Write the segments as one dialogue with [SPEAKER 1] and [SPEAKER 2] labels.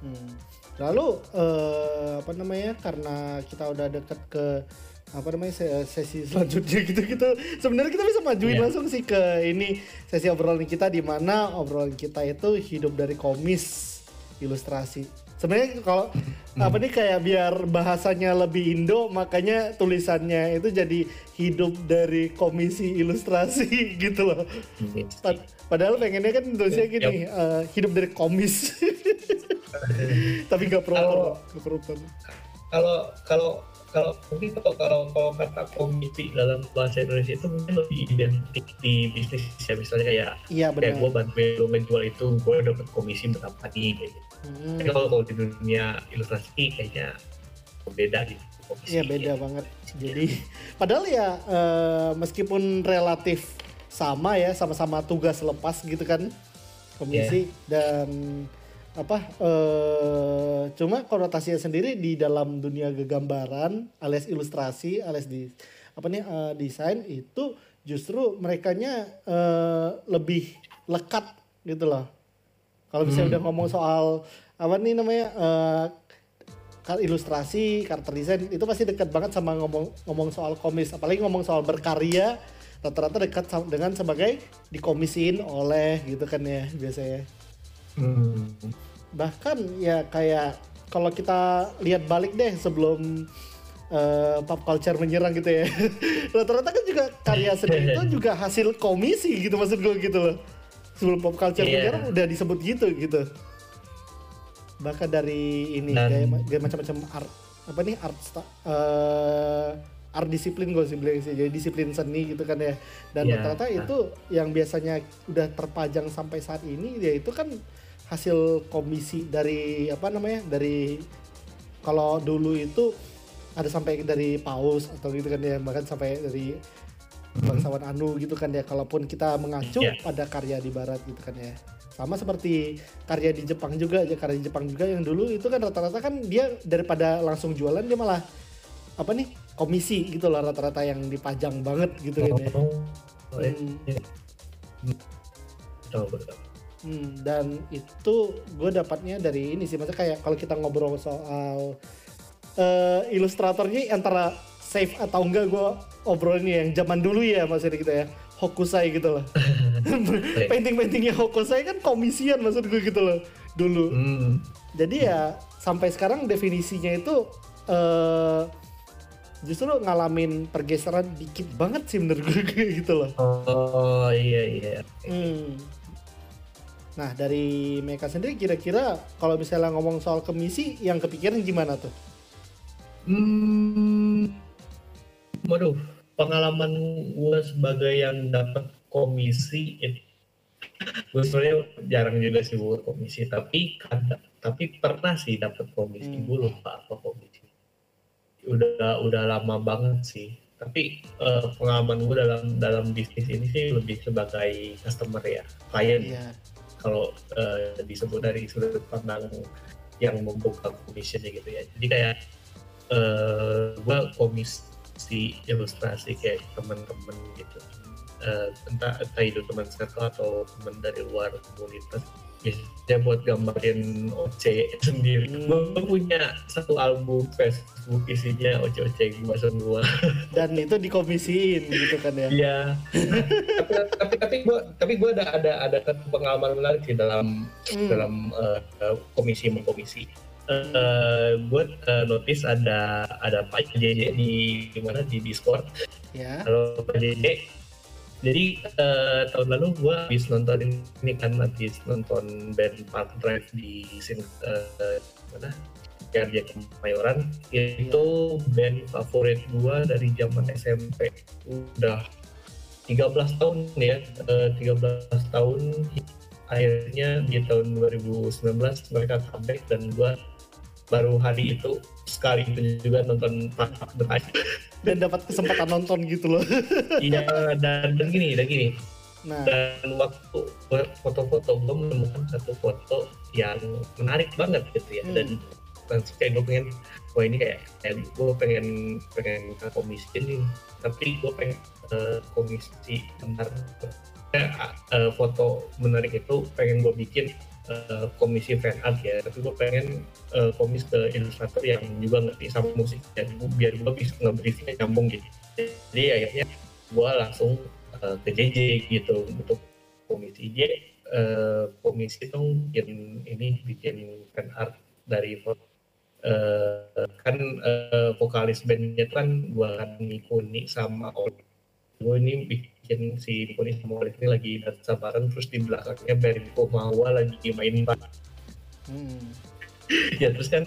[SPEAKER 1] Hmm. Lalu eh, apa namanya? Karena kita udah deket ke apa namanya se- sesi selanjutnya gitu gitu. Sebenarnya kita bisa majuin
[SPEAKER 2] Iya.
[SPEAKER 1] langsung sih ke ini sesi obrolan kita di mana obrolan kita itu hidup dari komis ilustrasi. Sebenarnya kalau apa nih kayak biar bahasanya lebih Indo makanya tulisannya itu jadi hidup dari komisi ilustrasi gitu loh. Pad- Padahal pengennya kan tulisnya gini, eh, hidup dari komis. Tapi nggak perlu,
[SPEAKER 2] Kalau-
[SPEAKER 1] nggak perlu.
[SPEAKER 2] kalau kalau kalau mungkin kalau kalau kalau kata komisi dalam bahasa Indonesia itu mungkin lebih identik di bisnis ya misalnya kayak
[SPEAKER 1] Iya
[SPEAKER 2] kayak gue bantuin lo menjual itu gue dapat komisi berapa nih kayak gitu.
[SPEAKER 1] Hmm,
[SPEAKER 2] Tapi kalau kalau di dunia ilustrasi kayaknya beda gitu komisi.
[SPEAKER 1] Iya beda banget. Jadi padahal ya eh, meskipun relatif sama ya, sama-sama tugas lepas gitu kan komisi dan apa eh cuma konotasinya sendiri di dalam dunia gegambaran alias ilustrasi alias di apa nih eh, desain itu justru merekanya eh, lebih lekat gitu loh. Kalau misalnya udah ngomong soal apa nih namanya eh, ilustrasi, karakter desain itu pasti dekat banget sama ngomong ngomong soal komis, apalagi ngomong soal berkarya rata-rata dekat dengan sebagai dikomisiin oleh gitu kan ya biasanya.
[SPEAKER 2] Hmm.
[SPEAKER 1] Bahkan ya kayak kalau kita lihat balik deh sebelum eh, pop culture menyerang gitu ya. rata-rata kan juga karya seni itu juga hasil komisi gitu maksud gue gitu loh. Sebelum pop culture
[SPEAKER 2] Iya.
[SPEAKER 1] menyerang udah disebut gitu gitu. Bahkan dari ini
[SPEAKER 2] Dan-
[SPEAKER 1] kayak, kayak macam-macam art apa nih art eh, art disiplin gue sih bilang sih jadi disiplin seni gitu kan ya dan rata-rata itu yang biasanya udah terpajang sampai saat ini ya itu kan hasil komisi dari apa namanya dari kalau dulu itu ada sampai dari paus atau gitu kan ya bahkan sampai dari bangsawan anu gitu kan ya kalaupun kita mengacu
[SPEAKER 2] Iya.
[SPEAKER 1] pada karya di barat gitu kan ya sama seperti karya di Jepang juga ya karya di Jepang juga yang dulu itu kan rata-rata kan dia daripada langsung jualan dia malah apa nih komisi gitu loh rata-rata yang dipajang banget gitu kan ya
[SPEAKER 2] Oh, iya.
[SPEAKER 1] Hmm.
[SPEAKER 2] Betul, betul.
[SPEAKER 1] Hmm, dan itu gue dapatnya dari ini sih maksudnya kayak kalau kita ngobrol soal eh ilustratornya antara safe atau enggak gue obrolnya yang zaman dulu ya maksudnya gitu ya Hokusai gitu loh painting-paintingnya Hokusai kan komisian maksud gue gitu loh dulu
[SPEAKER 2] Hmm.
[SPEAKER 1] jadi ya sampai sekarang definisinya itu eh justru ngalamin pergeseran dikit banget sih menurut gue gitu loh
[SPEAKER 2] Oh iya iya.
[SPEAKER 1] Hmm. Nah dari mereka sendiri kira-kira kalau misalnya ngomong soal komisi yang kepikiran gimana tuh?
[SPEAKER 2] Hmm. Waduh, pengalaman gue sebagai yang dapat komisi itu gue sebenarnya jarang juga sih buat komisi tapi kada- tapi pernah sih dapat komisi
[SPEAKER 1] Hmm.
[SPEAKER 2] gue lupa apa komisi udah udah lama banget sih tapi eh, pengalaman gue dalam dalam bisnis ini sih lebih sebagai customer ya klien
[SPEAKER 1] Iya.
[SPEAKER 2] Kalau eh, disebut dari sudut pandang yang membuka commissionnya gitu ya. Jadi kayak eh gue komisi ilustrasi kayak teman-teman gitu. Eh, entah entah itu teman circle atau teman dari luar komunitas biasanya buat gambarin OC sendiri
[SPEAKER 1] Hmm.
[SPEAKER 2] gue punya satu album Facebook isinya OC-OC gue semua
[SPEAKER 1] Dan itu dikomisiin gitu kan ya?
[SPEAKER 2] Iya. tapi tapi tapi gue tapi gue ada ada ada pengalaman menarik sih dalam
[SPEAKER 1] Hmm.
[SPEAKER 2] dalam eh, eh, komisi mengkomisi. Uh, gue eh, notice ada ada Pak JJ di di mana di Discord.
[SPEAKER 1] Ya.
[SPEAKER 2] Kalau Pak JJ jadi eh, tahun lalu gue habis nonton ini kan habis nonton band Park Drive di sini eh, mana? Garja Kemayoran itu band favorit gue dari zaman SMP udah 13 tahun ya eh, 13 tahun akhirnya di tahun 2019 mereka comeback dan gue baru hari itu sekali itu juga nonton Park Drive
[SPEAKER 1] Dan dapat kesempatan nonton gitu loh.
[SPEAKER 2] iya dan, dan gini dan gini.
[SPEAKER 1] Nah,
[SPEAKER 2] dan waktu foto-foto gue menemukan satu foto yang menarik banget gitu ya.
[SPEAKER 1] Hmm.
[SPEAKER 2] dan dan kayak gue pengen wah ini kayak, kayak gue pengen pengen ke komisi ini tapi gue pengen eh, komisi bentar eh, eh, foto menarik itu pengen gue bikin uh, komisi fan art ya. Tapi gue pengen uh, komis ke ilustrator yang juga ngerti sama musik dan biar gue bisa nge-briefnya nyambung gitu. Jadi akhirnya gue langsung uh, ke JJ gitu untuk komisi. J uh, komisi dong bikin ini bikin fan art dari uh, kan uh, vokalis bandnya kan gue kan Kuni sama Oli. Gue ini bikin si Nikoni sama ini lagi dansa bareng terus di belakangnya Berinko Mawa lagi main pak hmm. ya terus kan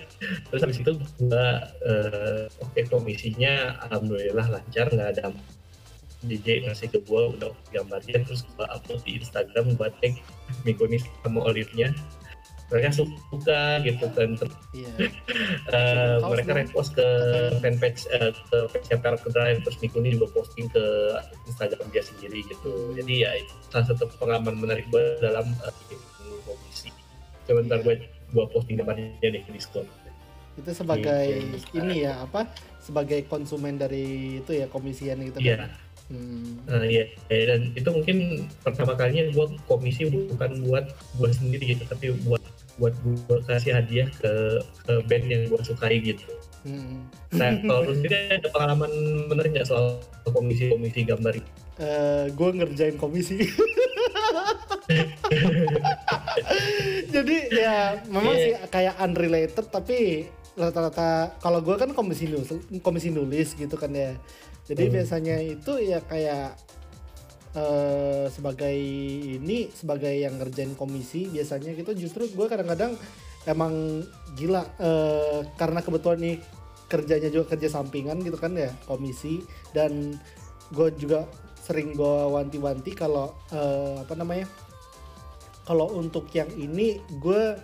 [SPEAKER 2] terus habis itu gue uh, oke okay, komisinya alhamdulillah lancar nggak ada DJ ngasih ke gue udah gambarnya terus gue upload di Instagram gue tag Mikoni sama Olive-nya mereka suka gitu kan yeah. uh, mereka repost ke fanpage uh, ke page karakter drive terus Mikuni juga posting ke Instagram dia sendiri gitu hmm. jadi ya itu salah satu pengalaman menarik gue dalam uh, komisi sebentar yeah. gue gue posting depannya di Discord
[SPEAKER 1] itu sebagai gitu. ini ya apa sebagai konsumen dari itu ya komisian gitu
[SPEAKER 2] yeah. kan Hmm. Uh, iya, dan itu mungkin pertama kalinya gue komisi bukan buat gue sendiri gitu, tapi buat buat gue kasih hadiah ke, ke band yang gue sukai gitu. Hmm. Nah, kalau lu sendiri ada pengalaman bener nggak soal komisi-komisi gambar?
[SPEAKER 1] Uh, eh, gue ngerjain komisi. Jadi ya memang yeah. sih kayak unrelated tapi rata-rata kalau gue kan komisi nulis, komisi nulis gitu kan ya. Jadi hmm. biasanya itu ya kayak uh, sebagai ini sebagai yang ngerjain komisi biasanya gitu justru gue kadang-kadang emang gila uh, karena kebetulan nih kerjanya juga kerja sampingan gitu kan ya komisi dan gue juga sering gue wanti-wanti kalau uh, apa namanya kalau untuk yang ini gue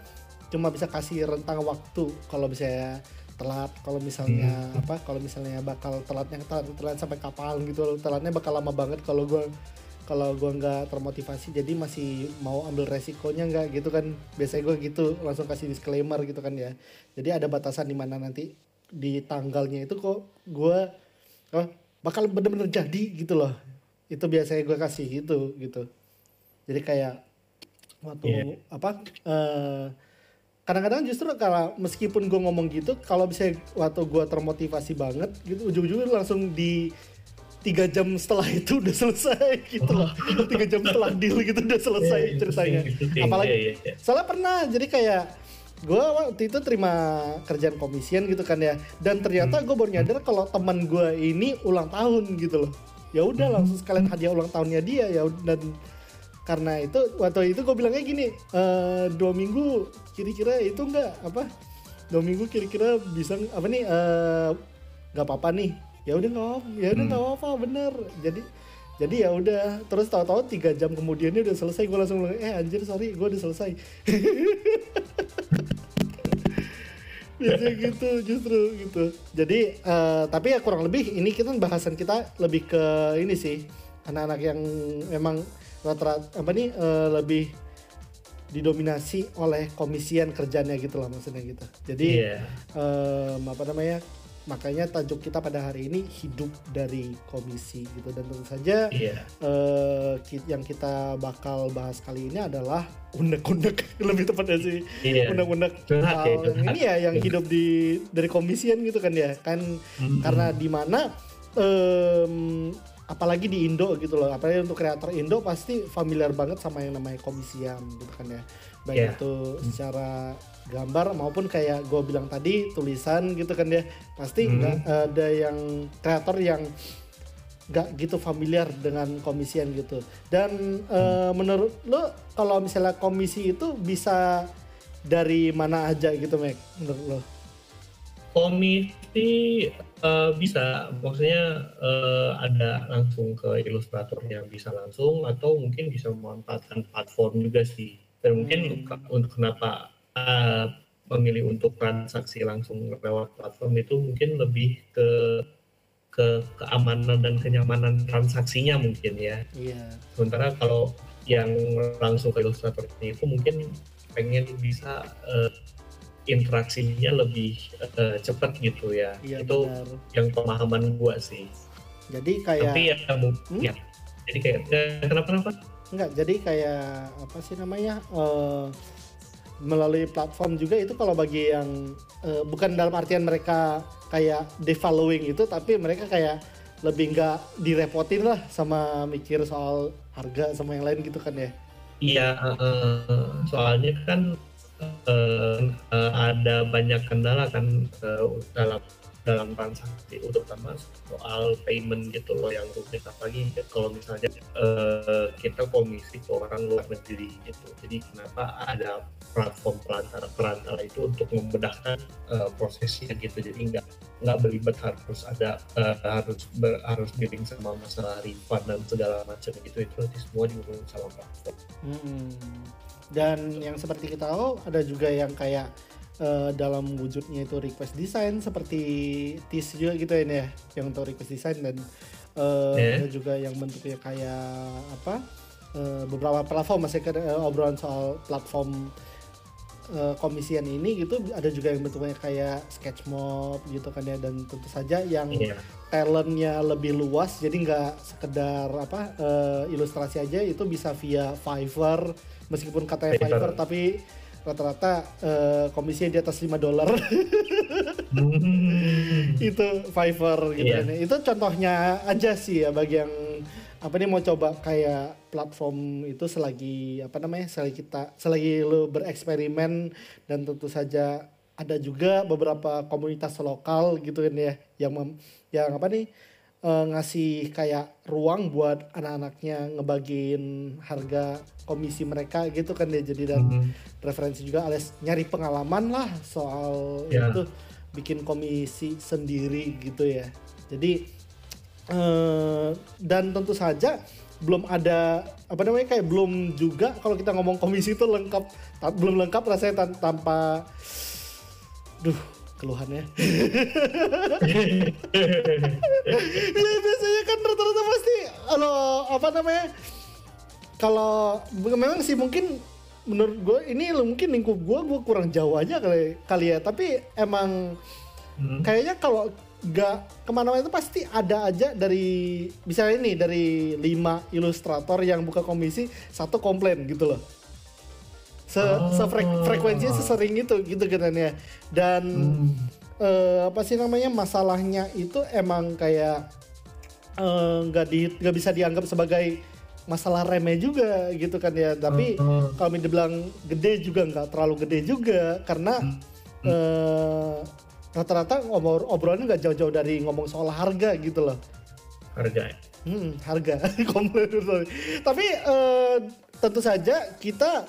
[SPEAKER 1] cuma bisa kasih rentang waktu kalau bisa telat kalau misalnya hmm. apa kalau misalnya bakal telatnya telat, telat sampai kapal gitu telatnya bakal lama banget kalau gue kalau gue nggak termotivasi jadi masih mau ambil resikonya nggak gitu kan. Biasanya gue gitu langsung kasih disclaimer gitu kan ya. Jadi ada batasan di mana nanti di tanggalnya itu kok gue oh, bakal bener-bener jadi gitu loh. Itu biasanya gue kasih gitu gitu. Jadi kayak waktu yeah. apa uh, kadang-kadang justru kalau meskipun gue ngomong gitu kalau bisa waktu gue termotivasi banget gitu ujung-ujungnya langsung di tiga jam setelah itu udah selesai gitu. Loh tiga jam setelah deal gitu udah selesai yeah, ceritanya. apalagi yeah, yeah, soalnya pernah jadi kayak gue waktu itu terima kerjaan komisian gitu kan ya dan ternyata hmm. gue baru nyadar kalau teman gue ini ulang tahun gitu loh. Ya udah hmm. langsung sekalian hadiah ulang tahunnya dia ya dan karena itu waktu itu gue bilangnya gini e, dua minggu kira-kira itu enggak apa dua minggu kira-kira bisa apa nih eh, nggak uh, apa-apa nih. Ya udah nggak ya udah nggak hmm. apa bener. Jadi jadi ya udah. Terus tahu-tahu tiga jam kemudian udah selesai gue langsung bilang eh anjir sorry gue udah selesai. Biasanya gitu justru gitu. Jadi uh, tapi ya kurang lebih ini kita bahasan kita lebih ke ini sih. Anak-anak yang memang rata-rata apa nih uh, lebih didominasi oleh komisian kerjanya gitu lah maksudnya gitu jadi yeah. Iya. um, apa namanya makanya tajuk kita pada hari ini hidup dari komisi gitu dan tentu saja yeah. uh, yang kita bakal bahas kali ini adalah unek-unek lebih tepatnya sih yeah. unek-unek uh, ini ya yang hidup di dari komisian gitu kan ya kan mm-hmm. karena di mana um, apalagi di Indo gitu loh apalagi untuk kreator Indo pasti familiar banget sama yang namanya komisian gitu kan ya baik yeah. itu secara gambar maupun kayak gue bilang tadi tulisan gitu kan ya pasti hmm. nggak hmm. ada yang kreator yang nggak gitu familiar dengan komisian gitu dan hmm. uh, menurut lo kalau misalnya komisi itu bisa dari mana aja gitu Mek menurut lo
[SPEAKER 2] komisi uh, bisa maksudnya uh, ada langsung ke ilustrator yang bisa langsung atau mungkin bisa memanfaatkan platform juga sih dan mungkin hmm. untuk kenapa uh, memilih untuk transaksi langsung lewat platform itu mungkin lebih ke ke keamanan dan kenyamanan transaksinya mungkin ya.
[SPEAKER 1] Iya.
[SPEAKER 2] Sementara kalau yang langsung ke ilustrator itu mungkin pengen bisa uh, interaksinya lebih uh, cepat gitu ya. Iya, itu benar. yang pemahaman gua sih.
[SPEAKER 1] Jadi kayak
[SPEAKER 2] Tapi ya, hmm? ya jadi kayak ya, kenapa kenapa?
[SPEAKER 1] Enggak, jadi kayak apa sih namanya? Uh, melalui platform juga itu kalau bagi yang uh, bukan dalam artian mereka kayak devaluing itu tapi mereka kayak lebih nggak direpotin lah sama mikir soal harga sama yang lain gitu kan ya
[SPEAKER 2] iya uh, soalnya kan uh, ada banyak kendala kan uh, dalam dalam transaksi. Terutama soal payment gitu loh yang rumit apalagi kalau misalnya uh, kita komisi ke orang luar negeri gitu. Jadi kenapa ada platform perantara perantara itu untuk memudahkan uh, prosesnya gitu. Jadi nggak nggak berlibat harus ada uh, harus ber, harus dealing sama masalah refund dan segala macam gitu. Itu semua diurus sama platform.
[SPEAKER 1] Hmm. Dan yang seperti kita tahu ada juga yang kayak uh, dalam wujudnya itu request design seperti TIS juga gitu ya, ya yang untuk request design dan uh, yeah. ada juga yang bentuknya kayak apa uh, beberapa platform masih ke uh, obrolan soal platform uh, komisian ini gitu ada juga yang bentuknya kayak sketch mob gitu kan ya dan tentu saja yang yeah. talentnya lebih luas jadi nggak sekedar apa uh, ilustrasi aja itu bisa via Fiverr meskipun katanya Fiverr, Fiverr tapi rata-rata uh, komisinya di atas 5 dolar. hmm. itu Fiverr gitu yeah. kan. Itu contohnya aja sih ya bagi yang apa nih mau coba kayak platform itu selagi apa namanya selagi kita selagi lu bereksperimen dan tentu saja ada juga beberapa komunitas lokal gitu kan ya yang mem, yang apa nih uh, ngasih kayak ruang buat anak-anaknya ngebagiin harga komisi mereka gitu kan ya jadi dan mm-hmm. referensi juga alias nyari pengalaman lah soal yeah. itu bikin komisi sendiri gitu ya jadi uh, dan tentu saja belum ada apa namanya kayak belum juga kalau kita ngomong komisi itu lengkap belum lengkap rasanya tanpa duh keluhannya. ya biasanya kan rata-rata pasti kalau apa namanya kalau memang sih mungkin menurut gue ini mungkin lingkup gue gue kurang jauh aja kali kali ya tapi emang hmm. kayaknya kalau gak ke mana-mana itu pasti ada aja dari misalnya ini dari lima ilustrator yang buka komisi satu komplain gitu loh se, oh. se frek, frekuensinya sesering itu gitu kan ya dan hmm. uh, apa sih namanya masalahnya itu emang kayak eh, nggak uh, di nggak bisa dianggap sebagai masalah remeh juga gitu kan ya tapi uh, uh. kalau dibilang gede juga nggak terlalu gede juga karena hmm. uh, rata-rata ngobrol obrolannya nggak jauh-jauh dari ngomong soal harga gitu loh
[SPEAKER 2] harga
[SPEAKER 1] hmm, harga tapi uh, tentu saja kita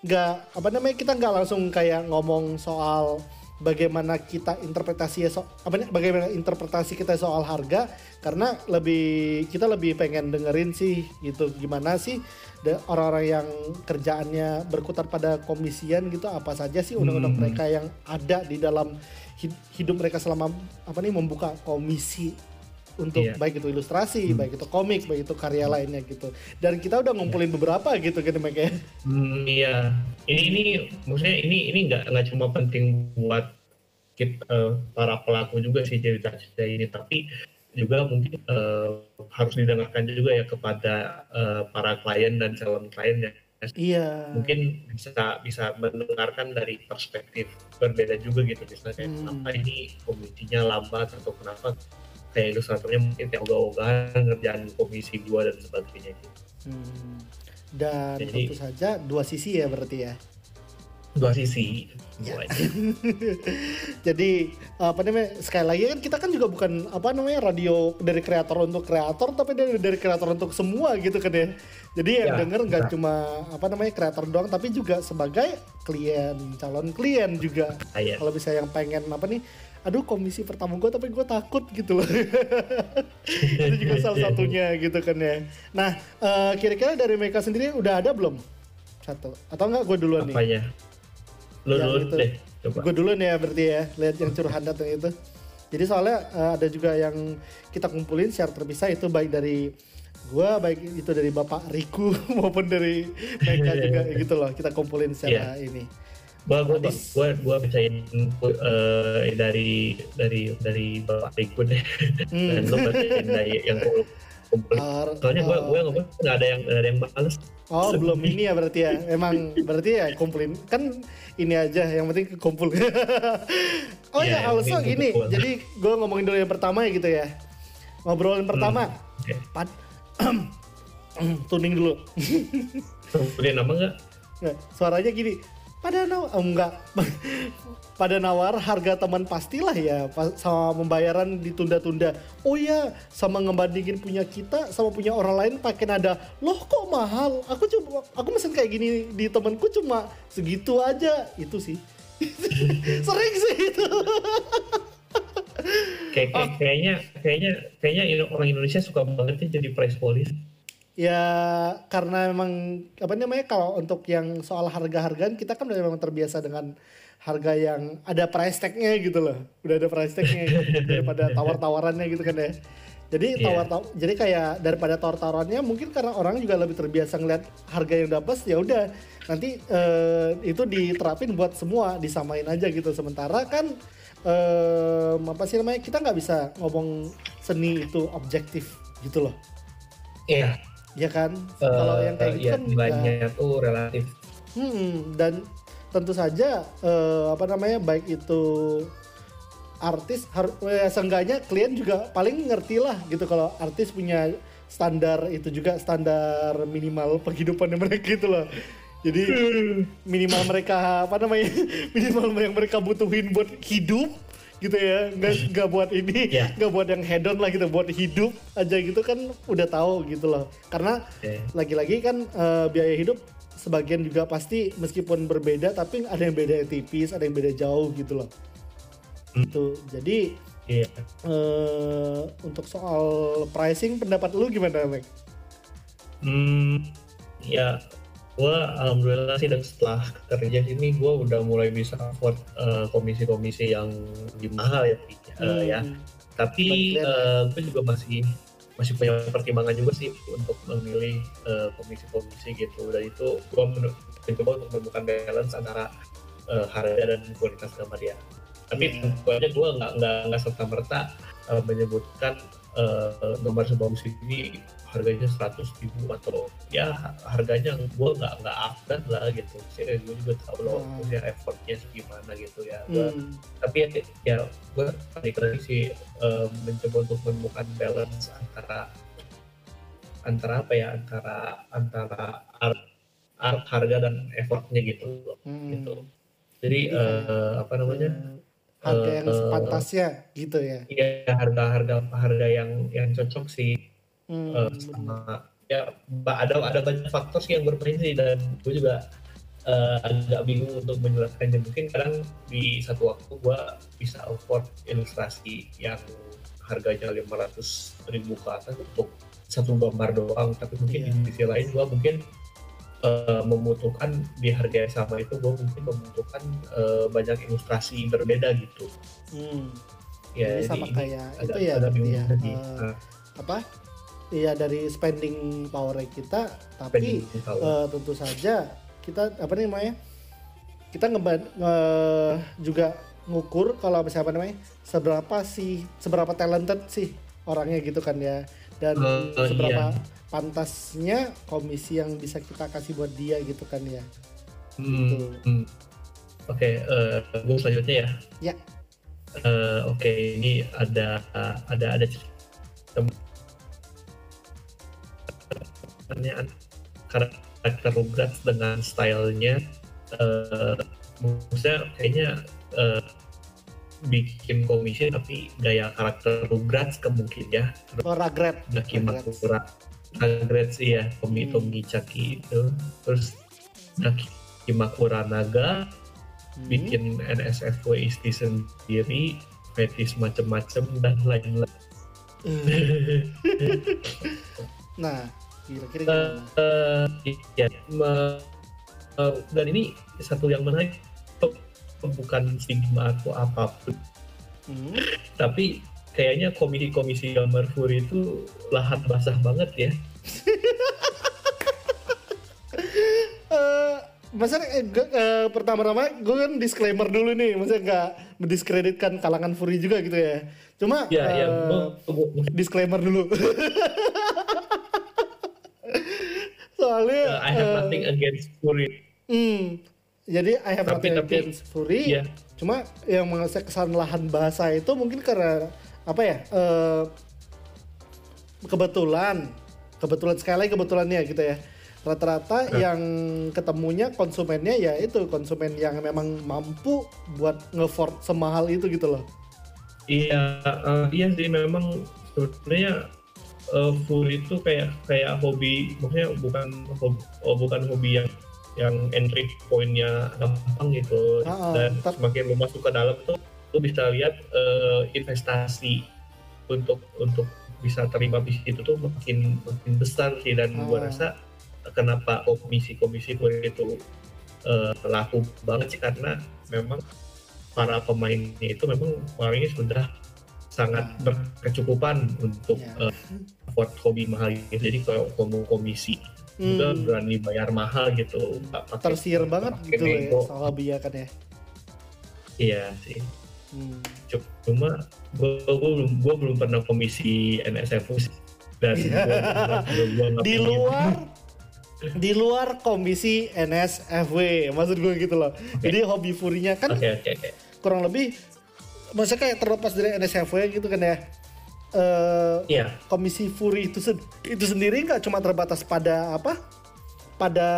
[SPEAKER 1] nggak apa namanya kita nggak langsung kayak ngomong soal bagaimana kita interpretasi so, apa bagaimana interpretasi kita soal harga karena lebih kita lebih pengen dengerin sih gitu gimana sih orang-orang yang kerjaannya berkutat pada komisian gitu apa saja sih undang-undang hmm. mereka yang ada di dalam hidup mereka selama apa nih membuka komisi untuk iya. baik itu ilustrasi, hmm. baik itu komik, baik itu karya lainnya gitu. Dan kita udah ngumpulin iya. beberapa gitu kan makanya.
[SPEAKER 2] Hmm, iya. Ini ini maksudnya ini ini nggak nggak cuma penting buat kita, uh, para pelaku juga sih cerita-cerita ini, tapi juga mungkin uh, harus didengarkan juga ya kepada uh, para klien dan calon kliennya.
[SPEAKER 1] Iya.
[SPEAKER 2] Mungkin bisa bisa mendengarkan dari perspektif berbeda juga gitu misalnya hmm. kenapa ini komitinya lambat atau kenapa kayak ilustratornya mungkin kayak ogah-ogahan ngerjain komisi dua dan sebagainya gitu.
[SPEAKER 1] Hmm. Dan Jadi, tentu saja dua sisi ya berarti ya.
[SPEAKER 2] Dua sisi.
[SPEAKER 1] Ya. Jadi apa namanya sekali lagi kan kita kan juga bukan apa namanya radio dari kreator untuk kreator tapi dari dari kreator untuk semua gitu kan ya. Jadi yang ya, denger nggak cuma apa namanya kreator doang tapi juga sebagai klien calon klien juga. Ah, iya. Kalau bisa yang pengen apa nih aduh komisi pertama gue tapi gue takut gitu loh. Itu juga salah satunya gitu kan ya. Nah uh, kira-kira dari mereka sendiri udah ada belum? Satu. Atau enggak gue duluan
[SPEAKER 2] Apanya? nih? lu ya, dulu gitu. deh
[SPEAKER 1] gue duluan ya berarti ya. Lihat yang curhat datang itu. Jadi soalnya uh, ada juga yang kita kumpulin secara terpisah itu baik dari gue baik itu dari bapak Riku maupun dari mereka juga gitu loh. Kita kumpulin secara yeah. ini
[SPEAKER 2] gua gua gua gua bacain uh, dari dari dari bapak Rikun deh hmm. dan lo bacain dari yang kumpul. Soalnya gue
[SPEAKER 1] oh.
[SPEAKER 2] gue ngomong nggak ada yang nggak ada yang males.
[SPEAKER 1] Oh belum ini ya berarti ya Emang berarti ya kumpulin Kan ini aja yang penting kumpul Oh ya
[SPEAKER 2] yang
[SPEAKER 1] also gini
[SPEAKER 2] kumpul.
[SPEAKER 1] Jadi gue ngomongin dulu yang pertama ya gitu ya Ngobrolin pertama
[SPEAKER 2] Oke.
[SPEAKER 1] Pad Tuning dulu
[SPEAKER 2] Kemudian nama nggak?
[SPEAKER 1] Nggak, Suaranya gini pada nawar oh, enggak. Pada nawar harga teman pastilah ya sama pembayaran ditunda-tunda. Oh ya sama ngebandingin punya kita sama punya orang lain pakai nada loh kok mahal? Aku coba aku mesen kayak gini di temanku cuma segitu aja. Itu sih. Sering sih itu.
[SPEAKER 2] Kayak, kayak- kayaknya kayaknya kayaknya orang Indonesia suka banget ya jadi price police.
[SPEAKER 1] Ya karena memang apa namanya kalau untuk yang soal harga-hargaan kita kan udah memang terbiasa dengan harga yang ada price tag-nya gitu loh. Udah ada price tag-nya gitu, daripada tawar-tawarannya gitu kan ya. Jadi
[SPEAKER 2] Iya.
[SPEAKER 1] tawar taw jadi kayak daripada tawar-tawarannya mungkin karena orang juga lebih terbiasa ngeliat harga yang dapat ya udah. Nanti eh, itu diterapin buat semua disamain aja gitu. Sementara kan eh, apa sih namanya kita nggak bisa ngomong seni itu objektif gitu loh.
[SPEAKER 2] Iya.
[SPEAKER 1] Ya kan kalau yang kayak gitu
[SPEAKER 2] ya,
[SPEAKER 1] kan
[SPEAKER 2] nilainya tuh relatif.
[SPEAKER 1] Hmm, dan tentu saja eh, apa namanya baik itu artis har eh, seenggaknya klien juga paling ngerti lah gitu kalau artis punya standar itu juga standar minimal penghidupan mereka gitu loh. Jadi minimal mereka apa namanya minimal yang mereka butuhin buat hidup gitu ya nggak nggak buat ini nggak buat yang hedon lah gitu buat hidup aja gitu kan udah tahu gitu loh karena
[SPEAKER 2] Oke.
[SPEAKER 1] lagi-lagi kan eh, biaya hidup sebagian juga pasti meskipun berbeda tapi ada yang beda tipis ada yang beda jauh gitu loh
[SPEAKER 2] Hmm.
[SPEAKER 1] itu jadi
[SPEAKER 2] Iya.
[SPEAKER 1] eh, untuk soal pricing pendapat lu gimana Mek?
[SPEAKER 2] Hmm, ya gue alhamdulillah sih dan setelah kerja sini gue udah mulai bisa afford eh, komisi-komisi yang mahal ya, eh, ya.
[SPEAKER 1] Hmm.
[SPEAKER 2] Tapi
[SPEAKER 1] Bagian.
[SPEAKER 2] gue juga masih masih punya pertimbangan juga sih untuk memilih eh, komisi-komisi gitu dan itu gue mencoba untuk menemukan balance antara eh, harga dan kualitas gambar ya. Tapi
[SPEAKER 1] Iya.
[SPEAKER 2] tentu aja gue nggak nggak nggak serta merta menyebutkan eh, gambar sebagus ini harganya 100 ribu atau ya harganya gue nggak nggak update lah gitu. Saya gue juga tahu loh
[SPEAKER 1] Hmm.
[SPEAKER 2] maksudnya effortnya gimana gitu ya. Gua-
[SPEAKER 1] Hmm.
[SPEAKER 2] tapi ya, ya gue balik lagi sih eh, mencoba untuk menemukan balance antara antara apa ya antara antara art, art harga dan effortnya gitu loh
[SPEAKER 1] Hmm.
[SPEAKER 2] gitu jadi eh, apa namanya
[SPEAKER 1] harga yang
[SPEAKER 2] Eh,
[SPEAKER 1] sepantasnya gitu ya.
[SPEAKER 2] ya harga harga harga yang yang cocok sih.
[SPEAKER 1] Hmm,
[SPEAKER 2] eh, sama ya ada ada banyak faktor sih yang bermain sih dan gue juga eh, agak bingung untuk menjelaskannya. Mungkin kadang di satu waktu gue bisa afford ilustrasi yang harganya 500 ribu ke atas untuk satu gambar doang. Tapi mungkin
[SPEAKER 1] Iya.
[SPEAKER 2] di sisi lain gue mungkin eh, membutuhkan di harga yang sama itu gue mungkin membutuhkan eh, banyak ilustrasi berbeda gitu
[SPEAKER 1] hmm.
[SPEAKER 2] ya
[SPEAKER 1] Jadi sama
[SPEAKER 2] ini
[SPEAKER 1] kayak itu ya berarti ya
[SPEAKER 2] Nah,
[SPEAKER 1] apa Iya dari spending power kita
[SPEAKER 2] spending
[SPEAKER 1] tapi
[SPEAKER 2] power.
[SPEAKER 1] eh, tentu saja kita apa nih namanya kita ngeban nge- juga ngukur kalau misalnya apa namanya seberapa sih seberapa talented sih orangnya gitu kan ya dan
[SPEAKER 2] eh,
[SPEAKER 1] seberapa
[SPEAKER 2] iya.
[SPEAKER 1] Pantasnya komisi yang bisa kita kasih buat dia gitu kan ya
[SPEAKER 2] Hmm,
[SPEAKER 1] Gitu.
[SPEAKER 2] hmm. Oke, eh, gue selanjutnya ya.
[SPEAKER 1] Ya.
[SPEAKER 2] Eh, Oke, ini ada ada ada pertanyaan karakter Rugrats dengan stylenya. eh maksudnya kayaknya eh, bikin komisi tapi gaya karakter Rugrats kemungkin ya.
[SPEAKER 1] Oh Rugrats.
[SPEAKER 2] Rugrats iya Tomi
[SPEAKER 1] Hmm.
[SPEAKER 2] Tomi Chaki itu terus Naki Makura Naga
[SPEAKER 1] Hmm.
[SPEAKER 2] bikin NSFW isti sendiri fetis macem-macem dan lain-lain
[SPEAKER 1] nah kira-kira gimana
[SPEAKER 2] iya, me- eh, dan ini satu yang menarik bukan stigma atau apa pun
[SPEAKER 1] Hmm.
[SPEAKER 2] tapi kayaknya komisi-komisi gambar furi itu lahan basah banget ya
[SPEAKER 1] Eh, masa eh, eh, pertama-tama gue kan disclaimer dulu nih, maksudnya nggak mendiskreditkan kalangan furi juga gitu ya. Cuma
[SPEAKER 2] ya ya
[SPEAKER 1] eh, disclaimer dulu. soalnya
[SPEAKER 2] uh, I have
[SPEAKER 1] uh,
[SPEAKER 2] nothing against Fury.
[SPEAKER 1] Hmm, jadi I have
[SPEAKER 2] Tapi-
[SPEAKER 1] nothing
[SPEAKER 2] tapi-
[SPEAKER 1] against Fury.
[SPEAKER 2] Iya.
[SPEAKER 1] Cuma yang mengasih kesalahan bahasa itu mungkin karena apa ya? eh, kebetulan, kebetulan sekali lagi kebetulannya gitu ya. Rata-rata
[SPEAKER 2] Nah.
[SPEAKER 1] yang ketemunya konsumennya ya itu konsumen yang memang mampu buat nge-afford semahal itu gitu loh.
[SPEAKER 2] Iya, eh, iya sih memang sebenarnya eh, Fury itu kayak kayak hobi, maksudnya bukan hobi, oh, bukan hobi yang yang entry point-nya gampang gitu.
[SPEAKER 1] Ah, ah,
[SPEAKER 2] Dan semakin lu masuk ke dalam tuh, lu bisa lihat eh, investasi untuk untuk bisa terima di situ tuh makin makin besar sih dan gua
[SPEAKER 1] Ah.
[SPEAKER 2] rasa kenapa komisi-komisi itu eh, laku banget sih karena memang para pemainnya itu memang orangnya sudah sangat
[SPEAKER 1] Nah.
[SPEAKER 2] berkecukupan untuk
[SPEAKER 1] Ya.
[SPEAKER 2] eh, afford hobi mahal gitu. Jadi kalau kamu komisi juga
[SPEAKER 1] Hmm,
[SPEAKER 2] berani bayar mahal gitu. nggak pakai-
[SPEAKER 1] tersier banget gitu ya soal biaya kan ya.
[SPEAKER 2] Iya sih.
[SPEAKER 1] Hmm.
[SPEAKER 2] Cuma gue belum gua belum pernah komisi NSF sih. dan
[SPEAKER 1] Iya.
[SPEAKER 2] gua- gua- gua
[SPEAKER 1] di luar di luar komisi NSFW maksud gue gitu loh jadi hobi furinya kan
[SPEAKER 2] Oke oke oke.
[SPEAKER 1] kurang lebih maksudnya kayak terlepas dari NSFW gitu kan ya eh
[SPEAKER 2] Iya.
[SPEAKER 1] komisi furi itu sen- itu sendiri nggak cuma terbatas pada apa pada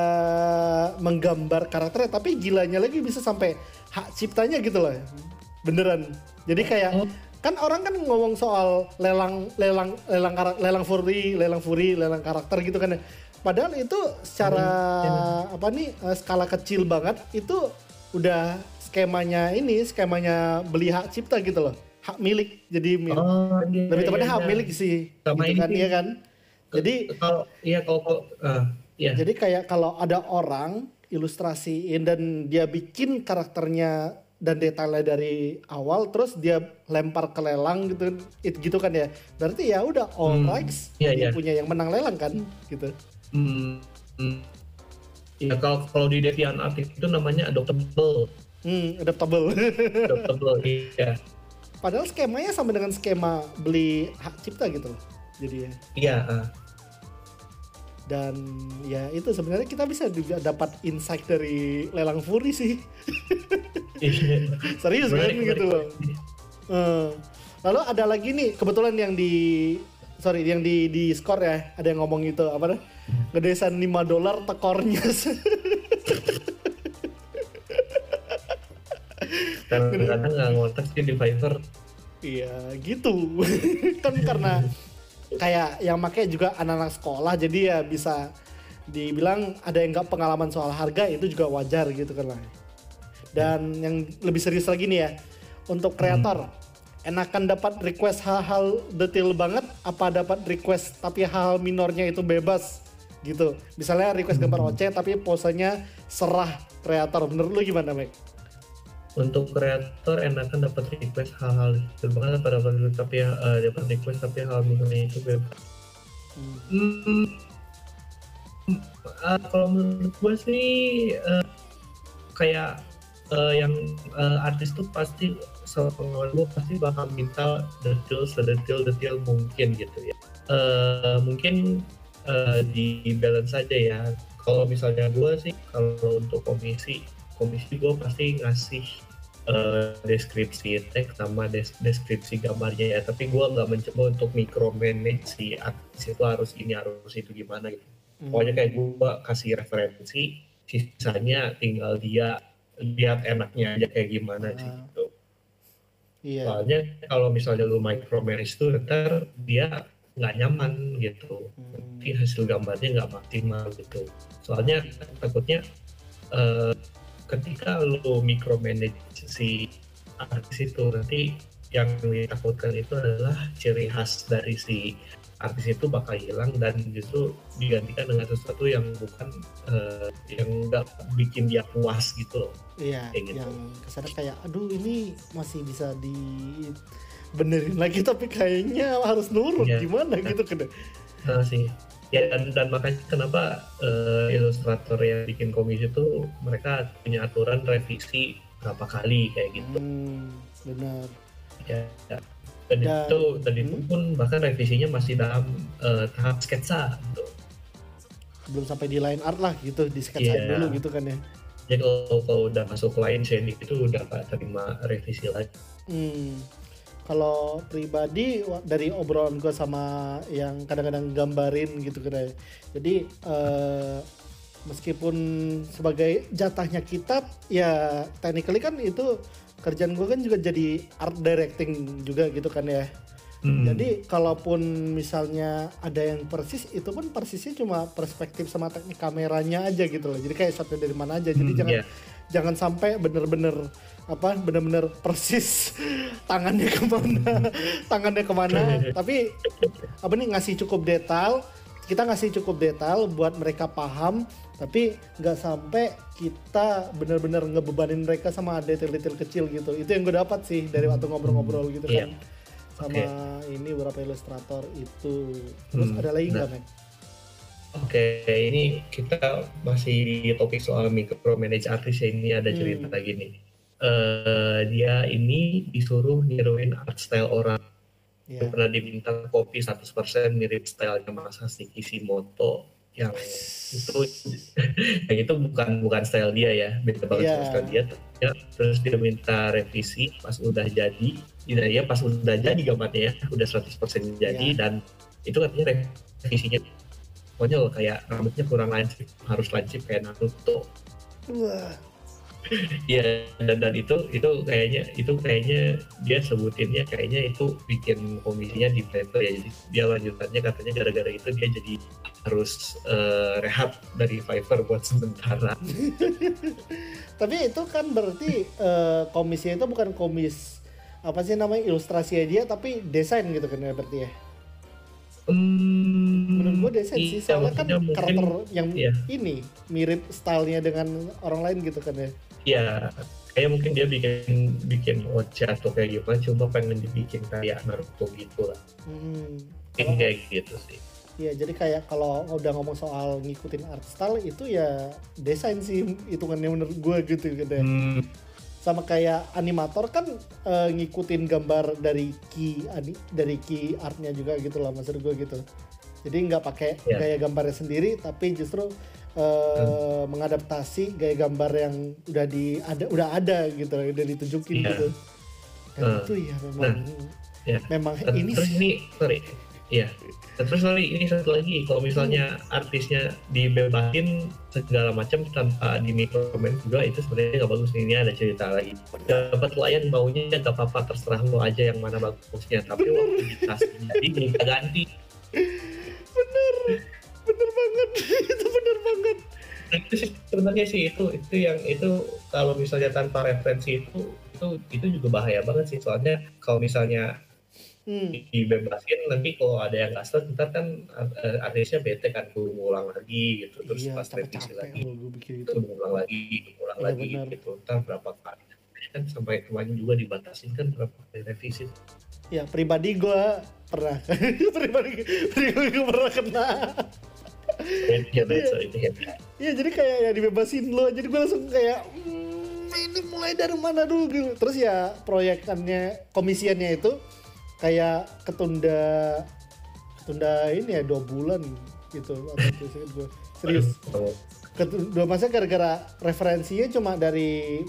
[SPEAKER 1] menggambar karakternya tapi gilanya lagi bisa sampai hak ciptanya gitu loh beneran. Jadi kayak
[SPEAKER 2] Oh.
[SPEAKER 1] kan orang kan ngomong soal lelang lelang lelang karak- lelang furi lelang furi lelang karakter gitu kan ya. Padahal itu secara apa nih eh, skala kecil banget itu udah skemanya ini skemanya beli hak cipta gitu loh. Hak milik. Jadi milik
[SPEAKER 2] Oh, iya,
[SPEAKER 1] lebih tepatnya
[SPEAKER 2] iya,
[SPEAKER 1] hak
[SPEAKER 2] iya.
[SPEAKER 1] milik sih
[SPEAKER 2] Sama
[SPEAKER 1] gitu kan iya kan? Jadi
[SPEAKER 2] kalau iya kalau kalau- ah, iya.
[SPEAKER 1] jadi kayak kalau ada orang ilustrasiin dan dia bikin karakternya dan detailnya dari awal terus dia lempar ke lelang gitu it, gitu kan ya berarti ya udah all
[SPEAKER 2] Hmm,
[SPEAKER 1] rights
[SPEAKER 2] iya,
[SPEAKER 1] dia
[SPEAKER 2] iya.
[SPEAKER 1] punya yang menang lelang kan gitu
[SPEAKER 2] Hmm, hmm. Ya kalau kalau di Deviant Art itu namanya adoptable,
[SPEAKER 1] hmm adaptable
[SPEAKER 2] adoptable iya.
[SPEAKER 1] padahal skemanya sama dengan skema beli hak cipta gitu loh jadi ya
[SPEAKER 2] Iya, ah.
[SPEAKER 1] Dan ya itu sebenarnya kita bisa juga dapat insight dari lelang furi sih
[SPEAKER 2] Iya.
[SPEAKER 1] serius kan gitu loh. Eh, lalu ada lagi nih kebetulan yang di sorry yang di di skor ya ada yang ngomong itu apa dah gedesan 5 dolar tekornya
[SPEAKER 2] Kadang-kadang nggak ngontak sih di Fiverr.
[SPEAKER 1] iya gitu kan karena kayak yang make juga anak-anak sekolah jadi ya bisa dibilang ada yang nggak pengalaman soal harga itu juga wajar gitu kan lah dan yang lebih serius lagi nih ya untuk kreator enakan dapat request hal-hal detail banget apa dapat request tapi hal minornya itu bebas gitu. Misalnya request gambar OC tapi posenya serah kreator. Menurut lu gimana Mek?
[SPEAKER 2] Untuk kreator enakan dapat request hal-hal banget apa dapat tapi eh, dapat request tapi hal misalnya itu bebas. Hmm, ah, kalau menurut gue sih eh, kayak eh, yang eh, artis tuh pasti sepengalaman gue pasti bakal minta detail sedetail detail mungkin gitu ya. Eh, mungkin eh, di balance saja ya. Kalau misalnya gue sih kalau untuk komisi komisi gue pasti ngasih eh, deskripsi teks sama des- deskripsi gambarnya ya. Tapi gue nggak mencoba untuk micromanage si artis itu harus ini harus itu gimana gitu pokoknya kayak gua kasih referensi sisanya tinggal dia lihat enaknya aja kayak gimana sih
[SPEAKER 1] Ah.
[SPEAKER 2] gitu
[SPEAKER 1] iya
[SPEAKER 2] soalnya kalau misalnya lu micromanage tuh ntar dia nggak nyaman gitu
[SPEAKER 1] Hmm.
[SPEAKER 2] nanti hasil gambarnya nggak maksimal gitu soalnya takutnya eh, ketika lu micromanage si artis itu nanti yang ditakutkan itu adalah ciri khas dari si artis itu bakal hilang dan justru digantikan dengan sesuatu yang bukan eh, yang nggak bikin dia puas gitu loh.
[SPEAKER 1] Iya,
[SPEAKER 2] Kayak gitu.
[SPEAKER 1] yang ke sana kayak, aduh ini masih bisa di benerin lagi tapi kayaknya harus nurut
[SPEAKER 2] Iya.
[SPEAKER 1] gimana gitu kan?
[SPEAKER 2] Nah, sih ya dan, dan makanya kenapa eh, ilustrator yang bikin komisi itu mereka punya aturan revisi berapa kali kayak gitu
[SPEAKER 1] Hmm, benar.
[SPEAKER 2] ya, ya. dan,
[SPEAKER 1] Dan-
[SPEAKER 2] itu dan itu
[SPEAKER 1] hmm.
[SPEAKER 2] pun bahkan revisinya masih dalam eh, tahap sketsa gitu.
[SPEAKER 1] belum sampai di line art lah gitu di sketsain
[SPEAKER 2] Iya.
[SPEAKER 1] dulu gitu kan ya
[SPEAKER 2] Jadi kalau, kalau udah masuk line shading itu udah gak terima revisi lagi.
[SPEAKER 1] Hmm. Kalau pribadi dari obrolan gue sama yang kadang-kadang gambarin gitu kan ya. Jadi eh, meskipun sebagai jatahnya kita ya technically kan itu kerjaan gue kan juga jadi art directing juga gitu kan ya.
[SPEAKER 2] Hmm.
[SPEAKER 1] Jadi kalaupun misalnya ada yang persis itu pun persisnya cuma perspektif sama teknik kameranya aja gitu loh. Jadi kayak shotnya dari mana aja. Jadi
[SPEAKER 2] Hmm,
[SPEAKER 1] jangan
[SPEAKER 2] iya.
[SPEAKER 1] Jangan sampai bener-bener apa bener-bener persis tangannya ke mana tangannya ke mana. Tapi apa nih ngasih cukup detail. Kita ngasih cukup detail buat mereka paham. Tapi nggak sampai kita bener-bener ngebebanin mereka sama detail-detail kecil gitu. Itu yang gue dapat sih dari waktu ngobrol-ngobrol gitu
[SPEAKER 2] Iya.
[SPEAKER 1] kan. Sama ini beberapa ilustrator itu. Terus
[SPEAKER 2] Hmm,
[SPEAKER 1] ada lagi nggak
[SPEAKER 2] nah.
[SPEAKER 1] men?
[SPEAKER 2] Oke, ini kita masih di topik soal micromanage artis ya. Ini ada cerita
[SPEAKER 1] Hmm.
[SPEAKER 2] lagi nih. Eh, dia ini disuruh niruin art style orang.
[SPEAKER 1] Ya.
[SPEAKER 2] Dia pernah diminta copy 100% mirip stylenya Masashi Kishimoto yang itu yang itu bukan bukan style dia ya beda banget sama style dia ya, terus dia minta revisi pas udah jadi ya, ya pas udah jadi gambarnya ya udah 100% jadi
[SPEAKER 1] Iya.
[SPEAKER 2] dan itu katanya revisinya konyol kayak rambutnya kurang lancip harus lancip kayak Naruto
[SPEAKER 1] Wah,
[SPEAKER 2] Iya dan, dan itu itu kayaknya itu kayaknya dia sebutinnya kayaknya itu bikin komisinya di Twitter ya jadi dia lanjutannya katanya gara-gara itu dia jadi harus eh, rehat dari Fiverr buat sementara.
[SPEAKER 1] Tapi itu kan berarti eh, komisinya itu bukan komis apa sih namanya ilustrasi dia tapi desain gitu kan ya berarti ya.
[SPEAKER 2] Hmm,
[SPEAKER 1] Menurut gua desain sih
[SPEAKER 2] iya,
[SPEAKER 1] soalnya kan
[SPEAKER 2] mungkin-
[SPEAKER 1] karakter yang
[SPEAKER 2] iya.
[SPEAKER 1] ini mirip stylenya dengan orang lain gitu kan ya.
[SPEAKER 2] ya kayak mungkin dia bikin bikin ocha atau kayak gimana coba pengen dibikin kayak Naruto gitu lah.
[SPEAKER 1] Hmm.
[SPEAKER 2] Mungkin kayak gitu sih.
[SPEAKER 1] Iya, jadi kayak kalau udah ngomong soal ngikutin art style itu ya desain sih hitungannya menurut gue gitu gitu ya.
[SPEAKER 2] Hmm,
[SPEAKER 1] Sama kayak animator kan eh, ngikutin gambar dari key ani- dari key artnya juga gitu lah maksud gue gitu. Jadi nggak pakai
[SPEAKER 2] Iya.
[SPEAKER 1] gaya gambarnya sendiri tapi justru eh, mengadaptasi gaya gambar yang udah di ada udah ada gitu udah ditunjukin
[SPEAKER 2] Iya.
[SPEAKER 1] gitu. Dan
[SPEAKER 2] Nah.
[SPEAKER 1] itu ya memang
[SPEAKER 2] ya.
[SPEAKER 1] memang
[SPEAKER 2] Dan
[SPEAKER 1] ini
[SPEAKER 2] terus
[SPEAKER 1] sih-
[SPEAKER 2] ini sorry iya. Dan terus sorry ini satu lagi kalau misalnya artisnya dibebasin segala macam tanpa di micromanage juga itu sebenarnya nggak bagus. Ini ada cerita lagi. Dapat klien maunya nggak apa-apa terserah lo aja yang mana bagusnya. Tapi waktu dikasih jadi minta ganti.
[SPEAKER 1] Bener bener banget. Itu bener banget.
[SPEAKER 2] Nah, itu sih sebenarnya sih itu itu yang itu kalau misalnya tanpa referensi itu itu itu juga bahaya banget sih. Soalnya kalau misalnya
[SPEAKER 1] hmm.
[SPEAKER 2] dibebasin nanti kalau ada yang nggak setuju ntar kan eh, artisnya bete kan tuh ngulang lagi gitu. Terus
[SPEAKER 1] iya
[SPEAKER 2] pas revisi lagi
[SPEAKER 1] gue itu.
[SPEAKER 2] ngulang lagi ngulang
[SPEAKER 1] Iya,
[SPEAKER 2] lagi
[SPEAKER 1] benar.
[SPEAKER 2] gitu. Ntar berapa kali kan sampai kemarin juga dibatasin kan berapa kali revisi.
[SPEAKER 1] Ya pribadi gue pernah. Pribadi pribadi gue pernah kena.
[SPEAKER 2] Ya so itu ya.
[SPEAKER 1] Iya jadi kayak ya dibebasin lo jadi gue langsung kayak "Hmm, ini mulai dari mana dulu? Gitu terus ya proyekannya komisiannya itu kayak ketunda ketunda ini ya dua bulan gitu. Serius. Kedua masa gara-gara referensinya cuma dari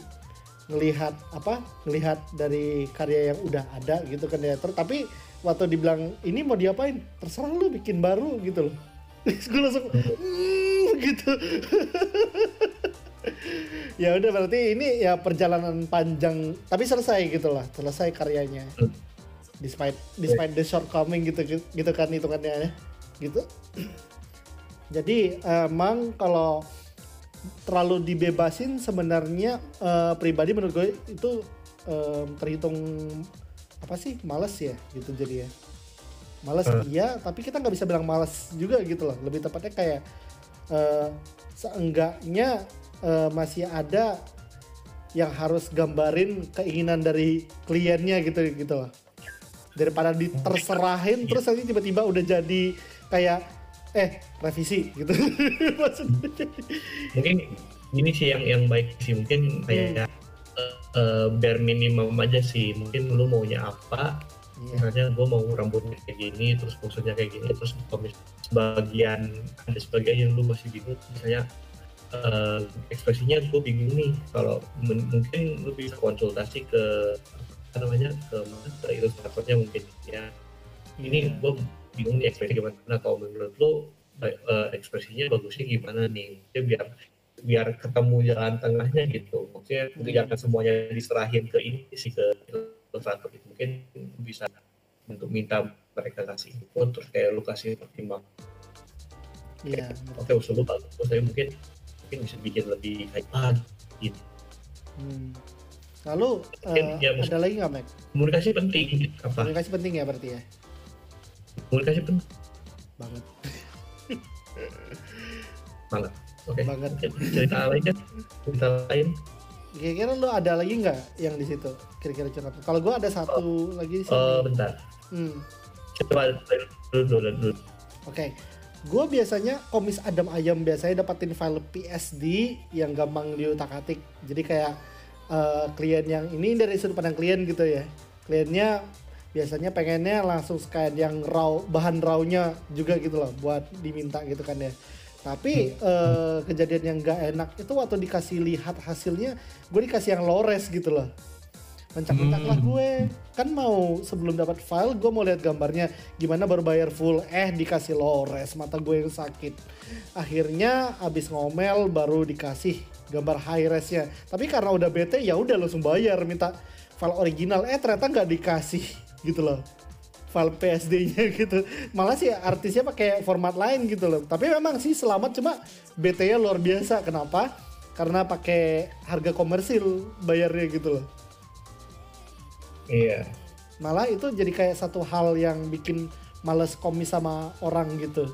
[SPEAKER 1] ngelihat apa ngelihat dari karya yang udah ada gitu kan ya. Tapi waktu dibilang ini mau diapain? Terserah lu bikin baru gitu loh. Gue langsung "Hmm," gitu. Ya udah berarti ini ya perjalanan panjang tapi selesai gitu lah selesai karyanya despite despite the shortcoming gitu gitu kan hitungannya ya. Gitu. Jadi emang kalau terlalu dibebasin sebenarnya eh, pribadi menurut gue itu em, terhitung apa sih? Males ya gitu jadi ya. Males
[SPEAKER 2] Eh.
[SPEAKER 1] iya tapi kita nggak bisa bilang males juga gitu loh. Lebih tepatnya kayak eh, seenggaknya eh, masih ada yang harus gambarin keinginan dari kliennya gitu gitu loh daripada diterserahin terus nanti tiba-tiba udah jadi kayak eh revisi gitu. Maksudnya.
[SPEAKER 2] Mungkin ini sih yang yang baik sih mungkin kayak eh, eh, bare minimum aja sih. Mungkin lu maunya apa
[SPEAKER 1] Iya.
[SPEAKER 2] misalnya gue mau rambutnya kayak gini terus maksudnya kayak gini terus komis sebagian ada sebagian yang lu masih bingung misalnya eh, ekspresinya gue bingung nih. Kalau mungkin lu bisa konsultasi ke apa namanya ke mana ke ilustratornya mungkin ya ini
[SPEAKER 1] Iya.
[SPEAKER 2] gue bingung nih ekspresi gimana kalau menurut lu ba- eh, ekspresinya bagusnya gimana nih Maksudnya biar biar ketemu jalan tengahnya gitu maksudnya
[SPEAKER 1] Hmm.
[SPEAKER 2] jangan semuanya diserahin ke ini sih ke ilustrator mungkin bisa untuk minta mereka kasih input terus kayak lu kasih pertimbang
[SPEAKER 1] Iya.
[SPEAKER 2] oke usul lu bagus tapi mungkin mungkin bisa bikin lebih ah gitu
[SPEAKER 1] Hmm. Lalu eh,
[SPEAKER 2] ya,
[SPEAKER 1] ada lagi nggak Mac?
[SPEAKER 2] komunikasi penting apa
[SPEAKER 1] Komunikasi penting ya berarti ya.
[SPEAKER 2] komunikasi penting
[SPEAKER 1] Banget.
[SPEAKER 2] oke
[SPEAKER 1] Banget.
[SPEAKER 2] Mungkin cerita lain kan cerita lain
[SPEAKER 1] Kira-kira lu ada lagi nggak yang di situ? Kira-kira curhat. Kalau gua ada satu lagi di sini.
[SPEAKER 2] oh bentar
[SPEAKER 1] Hmm.
[SPEAKER 2] coba dulu dulu dulu
[SPEAKER 1] Oke, gue biasanya komis Adam Ayam biasanya dapatin file PSD yang gampang diutak-atik. Jadi kayak eh, klien yang ini dari sudut pandang klien gitu ya. Kliennya biasanya pengennya langsung scan yang raw bahan rawnya juga gitu loh buat diminta gitu kan ya. Tapi eh, kejadian yang gak enak itu waktu dikasih lihat hasilnya, gue dikasih yang low res gitu loh. Mencak-mencak lah
[SPEAKER 2] Hmm.
[SPEAKER 1] gue kan mau sebelum dapat file gue mau lihat gambarnya gimana baru bayar full eh dikasih low res mata gue yang sakit akhirnya abis ngomel baru dikasih gambar high resnya. Tapi karena udah bete ya udah langsung bayar minta file original. Eh ternyata nggak dikasih gitu loh. File PSD-nya gitu. Malah sih artisnya pakai format lain gitu loh. Tapi memang sih selamat cuma BT-nya luar biasa. Kenapa? Karena pakai harga komersil bayarnya gitu loh.
[SPEAKER 2] Iya.
[SPEAKER 1] Malah itu jadi kayak satu hal yang bikin males komis sama orang gitu.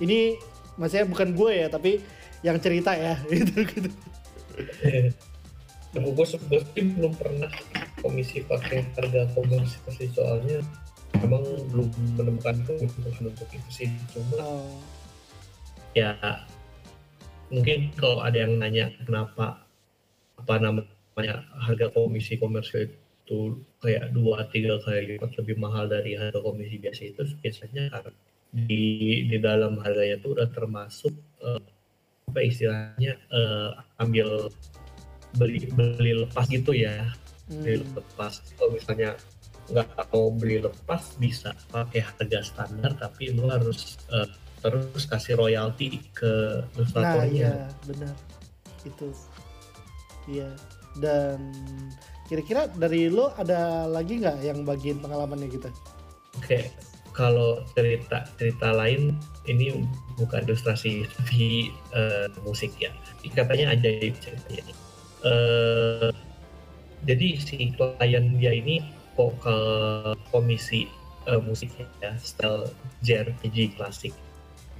[SPEAKER 1] Ini maksudnya bukan gue ya tapi yang cerita ya gitu gitu
[SPEAKER 2] Nah, gue sebetulnya belum pernah komisi pakai harga komersi sih soalnya emang belum menemukan keuntungan untuk itu sih. Cuma
[SPEAKER 1] oh,
[SPEAKER 2] ya mungkin kalau ada yang nanya kenapa apa namanya harga komisi komersil itu kayak dua tiga kali lipat lebih mahal dari harga komisi biasa itu biasanya karena di di dalam harganya itu udah termasuk eh, apa istilahnya eh, ambil beli beli lepas gitu ya. Beli
[SPEAKER 1] hmm,
[SPEAKER 2] lepas. Kalau misalnya nggak mau beli lepas bisa pakai harga standar tapi lu harus eh, terus kasih royalti ke
[SPEAKER 1] nah
[SPEAKER 2] ilustratornya
[SPEAKER 1] iya benar. Itu. Iya. Dan kira-kira dari lo ada lagi nggak yang bagian pengalamannya gitu
[SPEAKER 2] Oke, kalau cerita cerita lain ini bukan ilustrasi tapi eh, musik ya. Katanya ajaib ceritanya. ini. Eh, jadi si klien dia ini vokal komisi eh, musiknya ya, style JRPG klasik.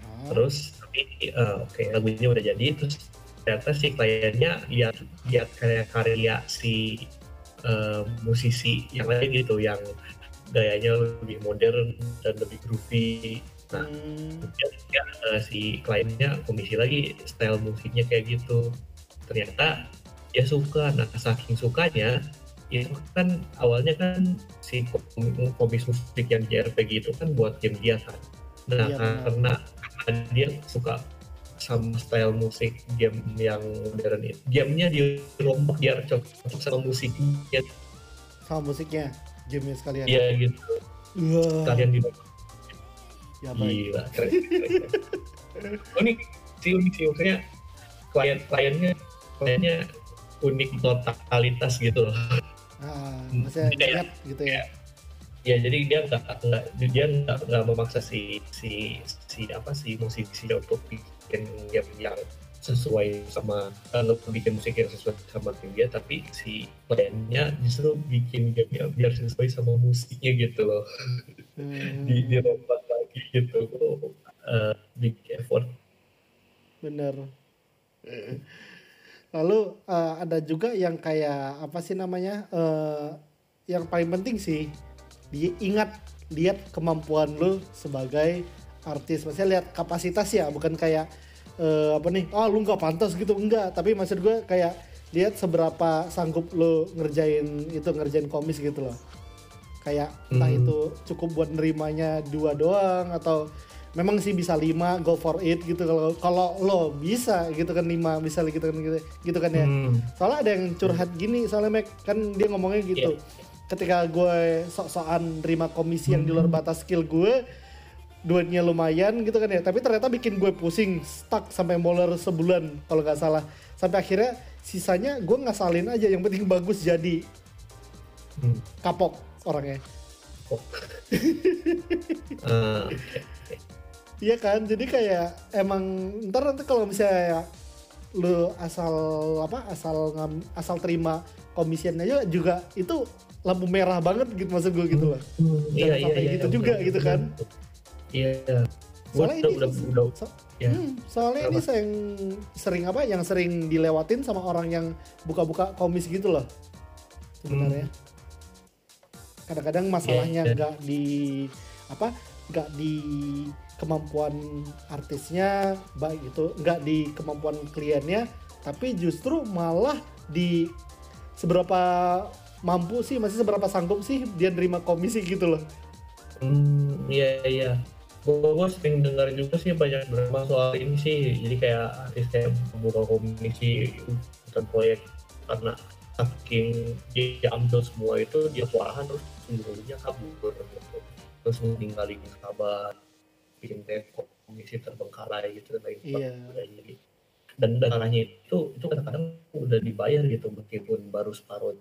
[SPEAKER 1] Ah,
[SPEAKER 2] Terus tapi eh, oke lagunya udah jadi terus ternyata si kliennya lihat lihat kayak karya si eh, musisi yang lain gitu yang gayanya lebih modern dan lebih groovy. Nah,
[SPEAKER 1] hmm,
[SPEAKER 2] dia, eh, si kliennya komisi lagi style musiknya kayak gitu. Ternyata dia suka. Nah, saking sukanya itu kan awalnya kan si kom- komis musik yang JRPG itu kan buat game dia kan. Nah,
[SPEAKER 1] Iya, benar.
[SPEAKER 2] karena, karena dia suka sama style musik game yang modern itu. Gamenya dirombak biar cocok sama musiknya.
[SPEAKER 1] sama musiknya gamenya sekalian
[SPEAKER 2] Iya gitu.
[SPEAKER 1] Wah,
[SPEAKER 2] Kalian di
[SPEAKER 1] ya baik
[SPEAKER 2] Gila, keren, keren. Unik sih, unik sih. Maksudnya klien-kliennya kliennya unik totalitas gitu loh.
[SPEAKER 1] ah, maksudnya
[SPEAKER 2] Kayak-
[SPEAKER 1] gitu ya
[SPEAKER 2] Ya jadi dia nggak nggak dia nggak nggak memaksa si si si apa si musisi untuk bikin game yang sesuai sama kalau bikin musik yang sesuai sama tim dia tapi si kliennya justru bikin game biar sesuai sama musiknya gitu loh.
[SPEAKER 1] Hmm,
[SPEAKER 2] di dirobak lagi gitu. Oh, eh, big effort.
[SPEAKER 1] Bener. Lalu eh, ada juga yang kayak apa sih namanya eh, yang paling penting sih diingat lihat kemampuan lu sebagai artis. Maksudnya lihat kapasitas ya bukan kayak eh, apa nih ah lu nggak pantas gitu. Enggak tapi maksud gue kayak lihat seberapa sanggup lu ngerjain itu ngerjain komis gitu loh. Kayak entah
[SPEAKER 2] Hmm.
[SPEAKER 1] itu cukup buat nerimanya dua doang atau memang sih bisa lima go for it gitu. Kalau kalau lo bisa gitu kan lima misalnya gitu kan gitu, gitu kan ya.
[SPEAKER 2] Hmm.
[SPEAKER 1] soalnya ada yang curhat gini soalnya Mac kan dia ngomongnya gitu. Ketika gue sok-sokan terima komisi yang di luar batas skill gue duitnya lumayan gitu kan ya tapi ternyata bikin gue pusing stuck sampai molor sebulan kalau nggak salah sampai akhirnya sisanya gue ngasalin aja yang penting bagus jadi
[SPEAKER 2] Hmm.
[SPEAKER 1] kapok orangnya
[SPEAKER 2] Ah,
[SPEAKER 1] Iya kan, jadi kayak emang ntar nanti kalau misalnya lu asal apa asal ngam, asal terima komisian aja juga itu lampu merah banget gitu maksud gue gitu loh.
[SPEAKER 2] Hmm, iya iya
[SPEAKER 1] sampai
[SPEAKER 2] iya
[SPEAKER 1] gitu
[SPEAKER 2] iya,
[SPEAKER 1] juga
[SPEAKER 2] benar,
[SPEAKER 1] gitu
[SPEAKER 2] benar.
[SPEAKER 1] kan.
[SPEAKER 2] Iya. Gua
[SPEAKER 1] Soalnya ini
[SPEAKER 2] udah udah
[SPEAKER 1] so-
[SPEAKER 2] ya.
[SPEAKER 1] hmm, soalnya ini
[SPEAKER 2] Apa?
[SPEAKER 1] sering sering apa yang sering dilewatin sama orang yang buka-buka komis gitu loh sebenarnya. Kadang-kadang masalahnya
[SPEAKER 2] Iya, iya.
[SPEAKER 1] nggak di apa nggak di kemampuan artisnya baik itu nggak di kemampuan kliennya tapi justru malah di seberapa mampu sih masih seberapa sanggup sih dia nerima komisi gitu loh
[SPEAKER 2] Hmm, iya iya. Gue gue sering dengar juga sih banyak drama soal ini sih. Jadi kayak artisnya membuka komisi bukan proyek karena saking dia ambil semua itu dia kewalahan terus seluruhnya kabur terus meninggalin sahabat bikin kayak komisi terbengkalai gitu dan lain
[SPEAKER 1] Iya.
[SPEAKER 2] sebagainya gitu. Dan dan salahnya itu itu kadang-kadang udah dibayar gitu meskipun baru separuh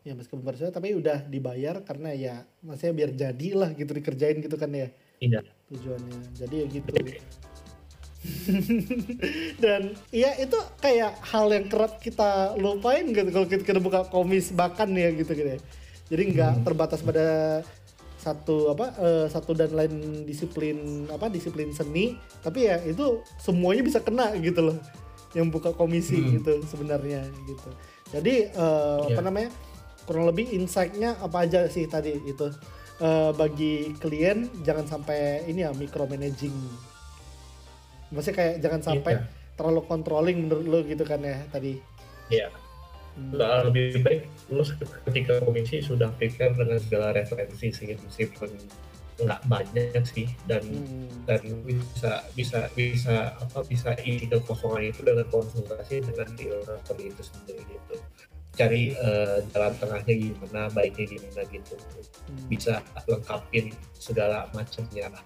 [SPEAKER 1] ya meskipun bersama tapi udah dibayar karena ya maksudnya biar jadi lah gitu dikerjain gitu kan ya
[SPEAKER 2] Iya.
[SPEAKER 1] tujuannya jadi ya gitu dan ya itu kayak hal yang kerap kita lupain gitu kalau kita, kita buka komis bahkan ya gitu gitu ya. jadi nggak terbatas pada satu apa eh, satu dan lain disiplin apa disiplin seni tapi ya itu semuanya bisa kena gitu loh yang buka komisi
[SPEAKER 2] Hmm.
[SPEAKER 1] gitu sebenarnya gitu jadi eh, apa
[SPEAKER 2] Iya.
[SPEAKER 1] namanya kurang lebih insight-nya apa aja sih tadi itu Eh, bagi klien jangan sampai ini ya micromanaging maksudnya kayak jangan sampai
[SPEAKER 2] Iya.
[SPEAKER 1] terlalu controlling menurut lo gitu kan ya tadi
[SPEAKER 2] Iya.
[SPEAKER 1] Hmm.
[SPEAKER 2] Nggak lebih baik lu ketika komisi sudah prepare dengan segala referensi sih meskipun nggak banyak sih dan
[SPEAKER 1] Hmm.
[SPEAKER 2] dan bisa bisa bisa apa bisa isi kekosongan itu dengan konsultasi dengan developer itu sendiri gitu cari eh, jalan tengahnya gimana baiknya gimana gitu
[SPEAKER 1] Hmm.
[SPEAKER 2] bisa lengkapin segala macamnya lah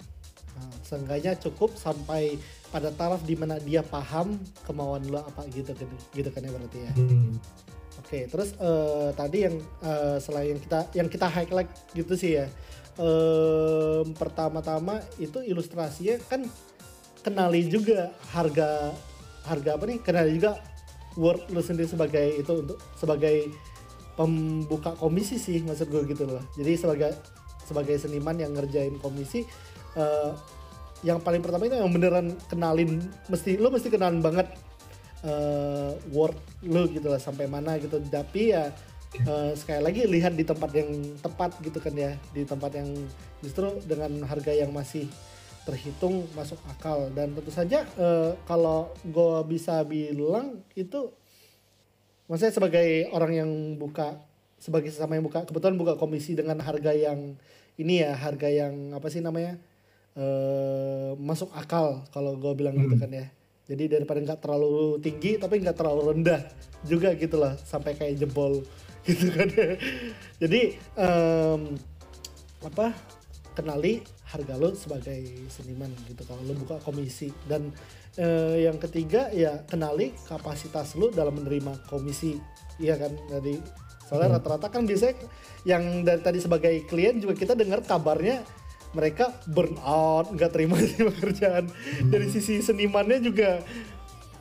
[SPEAKER 1] Nah, seenggaknya cukup sampai pada taraf di mana dia paham kemauan lo apa gitu kan gitu kan ya berarti ya
[SPEAKER 2] Hmm.
[SPEAKER 1] Oke, terus eh, tadi yang eh, selain yang kita yang kita highlight gitu sih ya. Em, pertama-tama itu ilustrasinya kan kenali juga harga harga apa nih? Kenali juga word lu sendiri sebagai itu untuk sebagai pembuka komisi sih maksud gue gitu loh. Jadi sebagai sebagai seniman yang ngerjain komisi eh, yang paling pertama itu yang beneran kenalin mesti lu mesti kenalin banget eh word lu gitu lah sampai mana gitu tapi ya eh, sekali lagi lihat di tempat yang tepat gitu kan ya di tempat yang justru dengan harga yang masih terhitung masuk akal. Dan tentu saja eh, kalau gue bisa bilang itu maksudnya sebagai orang yang buka sebagai sesama yang buka kebetulan buka komisi dengan harga yang ini ya harga yang apa sih namanya eh masuk akal kalau gue bilang gitu kan ya. Jadi daripada nggak terlalu tinggi tapi nggak terlalu rendah juga gitu lah sampai kayak jebol gitu kan jadi em, apa kenali harga lo sebagai seniman gitu kalau lo buka komisi. Dan eh, yang ketiga ya kenali kapasitas lo dalam menerima komisi. Iya kan? Jadi soalnya rata-rata kan biasanya yang dari tadi sebagai klien juga kita dengar kabarnya mereka burn out nggak terima terima kerjaan. Dari sisi senimannya juga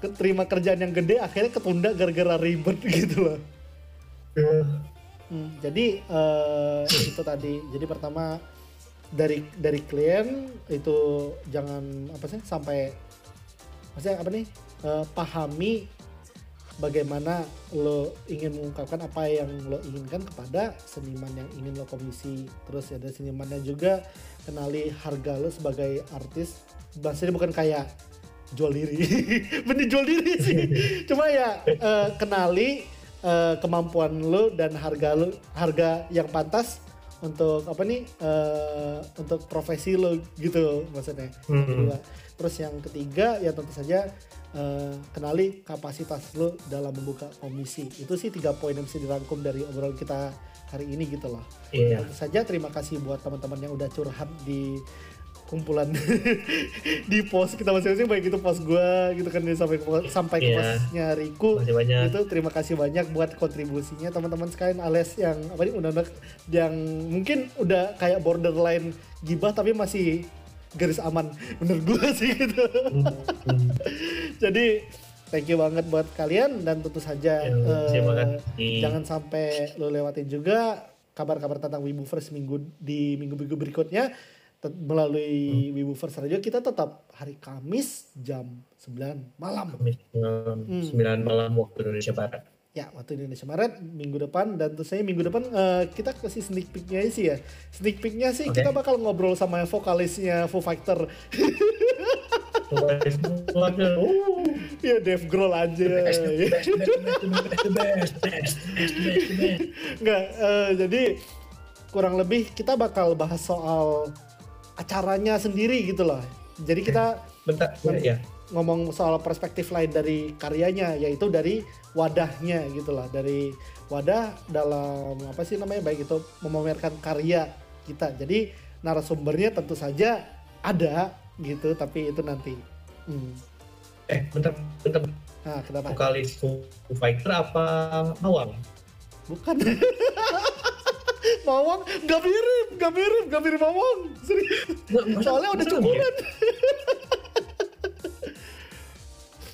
[SPEAKER 1] keterima kerjaan yang gede akhirnya ketunda gara-gara ribet gitu loh. Hmm, jadi eh, itu tadi. Jadi pertama dari dari klien itu jangan apa sih sampai maksudnya apa nih eh, pahami bagaimana lo ingin mengungkapkan apa yang lo inginkan kepada seniman yang ingin lo komisi. Terus ada senimannya juga kenali harga lo sebagai artis. Maksudnya bukan kayak jual diri, bener jual diri sih. Cuma ya eh, kenali eh, kemampuan lo dan harga lo harga yang pantas untuk apa nih uh, untuk profesi lo gitu maksudnya
[SPEAKER 2] Hmm.
[SPEAKER 1] kedua terus yang ketiga ya tentu saja uh, kenali kapasitas lo dalam membuka komisi itu sih tiga poin yang bisa dirangkum dari obrolan kita hari ini gitu loh
[SPEAKER 2] Iya.
[SPEAKER 1] tentu saja terima kasih buat teman-teman yang udah curhat di kumpulan di post kita masing-masing baik itu post gua gitu kan sampai ke sampai ke
[SPEAKER 2] Iya.
[SPEAKER 1] postnya Riku itu terima kasih banyak buat kontribusinya teman-teman sekalian alias yang apa nih udah yang mungkin udah kayak borderline gibah tapi masih garis aman menurut gue sih gitu
[SPEAKER 2] Hmm.
[SPEAKER 1] jadi thank you banget buat kalian dan tentu saja
[SPEAKER 2] Ya, kasih.
[SPEAKER 1] jangan sampai lo lewatin juga kabar-kabar tentang Wibu First minggu di minggu-minggu berikutnya melalui
[SPEAKER 2] Hmm.
[SPEAKER 1] Wibu First Radio kita tetap hari Kamis jam 9 malam
[SPEAKER 2] Kamis malam, 9 malam waktu Indonesia Barat.
[SPEAKER 1] Ya, waktu Indonesia Barat minggu depan dan tentu saja minggu depan eh, kita kasih sneak peeknya sih ya. Sneak peeknya sih
[SPEAKER 2] Oke.
[SPEAKER 1] kita bakal ngobrol sama vokalisnya Foo Fighter.
[SPEAKER 2] Oh,
[SPEAKER 1] ya Dave Grohl aja. Enggak, eh, jadi kurang lebih kita bakal bahas soal acaranya sendiri gitu loh. Jadi kita
[SPEAKER 2] Bentar, ya, ya.
[SPEAKER 1] ngomong soal perspektif lain dari karyanya yaitu dari wadahnya gitu lah dari wadah dalam apa sih namanya baik itu memamerkan karya kita jadi narasumbernya tentu saja ada gitu tapi itu nanti Hmm.
[SPEAKER 2] Eh, bentar, bentar.
[SPEAKER 1] nah kenapa
[SPEAKER 2] Vokalis Foo Fighter apa Mawang?
[SPEAKER 1] bukan Mawang gak mirip gak mirip gak mirip Mawang serius. Soalnya udah cukuran.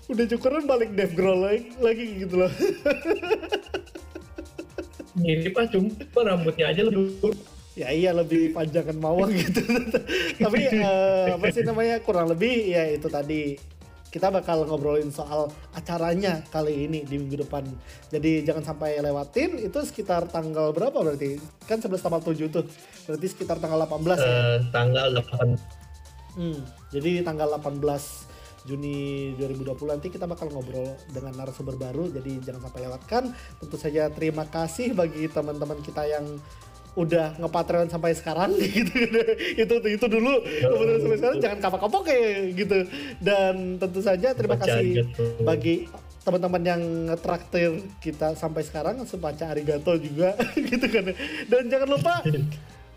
[SPEAKER 1] Udah cukuran balik Dave Grohl lagi, lagi gitu loh.
[SPEAKER 2] Mirip ah, cuma rambutnya aja lebih
[SPEAKER 1] ya iya lebih panjang kan mawang gitu. Tapi eh, apa sih namanya kurang lebih ya itu tadi kita bakal ngobrolin soal acaranya kali ini di minggu depan. Jadi jangan sampai lewatin itu sekitar tanggal berapa berarti? Kan 11 tanggal 7 tuh. Berarti sekitar tanggal 18 ya?
[SPEAKER 2] Eh, tanggal 8
[SPEAKER 1] Hmm, jadi tanggal 18 Juni 2020 nanti kita bakal ngobrol dengan narasumber baru. Jadi jangan sampai lewatkan. Tentu saja terima kasih bagi teman-teman kita yang udah ngepatreon sampai sekarang gitu itu itu dulu teman-teman sampai sekarang jangan kapok-kapok ya gitu dan tentu saja terima
[SPEAKER 2] Baca
[SPEAKER 1] kasih
[SPEAKER 2] gitu.
[SPEAKER 1] bagi teman-teman yang ngetraktir kita sampai sekarang sebaca arigato juga gitu kan dan jangan lupa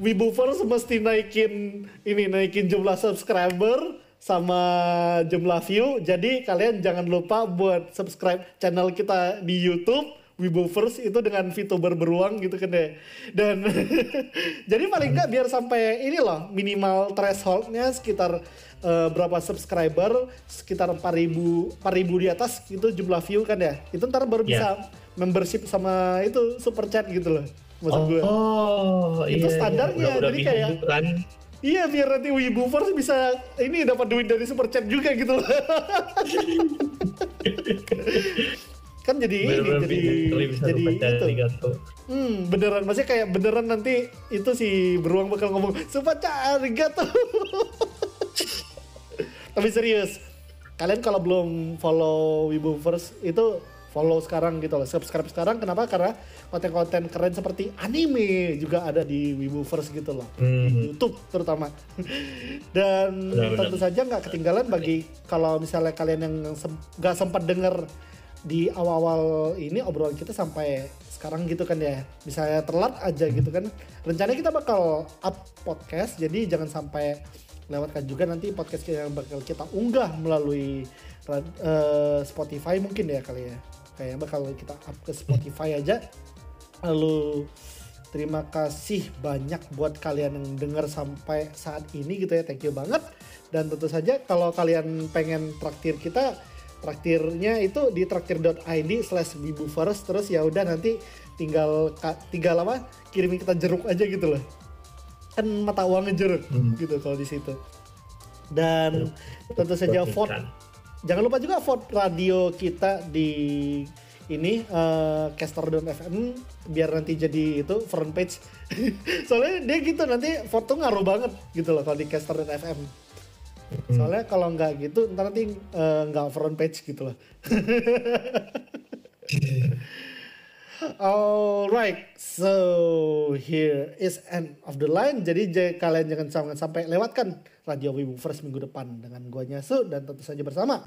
[SPEAKER 1] Wibufers mesti naikin ini naikin jumlah subscriber sama jumlah view. Jadi kalian jangan lupa buat subscribe channel kita di YouTube Wibufers itu dengan VTuber beruang gitu kan ya. Dan jadi paling nggak biar sampai ini loh minimal thresholdnya sekitar eh, berapa subscriber sekitar 4000 4000 di atas itu jumlah view kan ya. Itu ntar baru
[SPEAKER 2] Ya.
[SPEAKER 1] bisa membership sama itu super chat gitu loh. Maksud
[SPEAKER 2] Oh,
[SPEAKER 1] gue.
[SPEAKER 2] oh,
[SPEAKER 1] Itu
[SPEAKER 2] iya,
[SPEAKER 1] standarnya,
[SPEAKER 2] Udah, udah
[SPEAKER 1] jadi kayak-
[SPEAKER 2] kan.
[SPEAKER 1] Iya biar nanti Wibufers bisa ini dapat duit dari super chat juga gitu loh. kan jadi ini jadi
[SPEAKER 2] bingung, bisa
[SPEAKER 1] jadi
[SPEAKER 2] baca
[SPEAKER 1] itu. Hmm, beneran maksudnya kayak beneran nanti itu si beruang bakal ngomong super arigato. Tapi serius, kalian kalau belum follow Wibufers itu follow sekarang gitu loh, subscribe sekarang. Kenapa? Karena konten-konten keren seperti anime juga ada di Wibufers gitu loh.
[SPEAKER 2] Hmm.
[SPEAKER 1] Di YouTube terutama. Dan
[SPEAKER 2] Benar-benar.
[SPEAKER 1] tentu saja nggak ketinggalan bagi kalau misalnya kalian yang sem- nggak sempat denger di awal-awal ini obrolan kita sampai sekarang gitu kan ya. Misalnya telat aja gitu kan. Rencananya kita bakal up podcast jadi jangan sampai lewatkan juga nanti podcast yang bakal kita unggah melalui eh, Spotify mungkin ya kali ya. Kayaknya bakal kita up ke Spotify aja. Lalu terima kasih banyak buat kalian yang dengar sampai saat ini gitu ya. Thank you banget. Dan tentu saja kalau kalian pengen traktir kita traktirnya itu di traktir.id slash bibufers terus ya udah nanti tinggal tinggal apa kirimin kita jeruk aja gitu loh kan mata uangnya jeruk
[SPEAKER 2] Hmm.
[SPEAKER 1] gitu kalau di situ dan tentu saja vote
[SPEAKER 2] Kan.
[SPEAKER 1] Jangan lupa juga vote radio kita di ini eh, caster.fm biar nanti jadi itu front page. Soalnya dia gitu nanti vote tuh ngaruh banget gitu loh kalau di caster.fm. Soalnya kalau nggak gitu ntar nanti eh, nggak front page gitu loh. Alright, so here is end of the line. Jadi kalian jangan sampai, sampai lewatkan Radio Wibu First minggu depan dengan gua Nyasu dan tentu saja bersama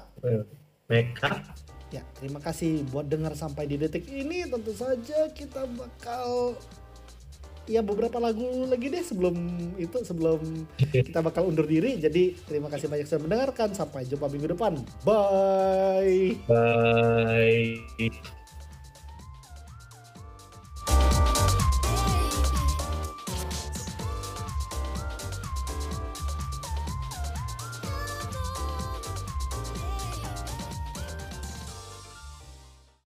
[SPEAKER 2] Meka.
[SPEAKER 1] Ya, terima kasih buat dengar sampai di detik ini. Tentu saja kita bakal ya beberapa lagu lagi deh sebelum itu sebelum kita bakal undur diri. Jadi terima kasih banyak sudah mendengarkan. Sampai jumpa minggu depan. Bye.
[SPEAKER 2] Bye.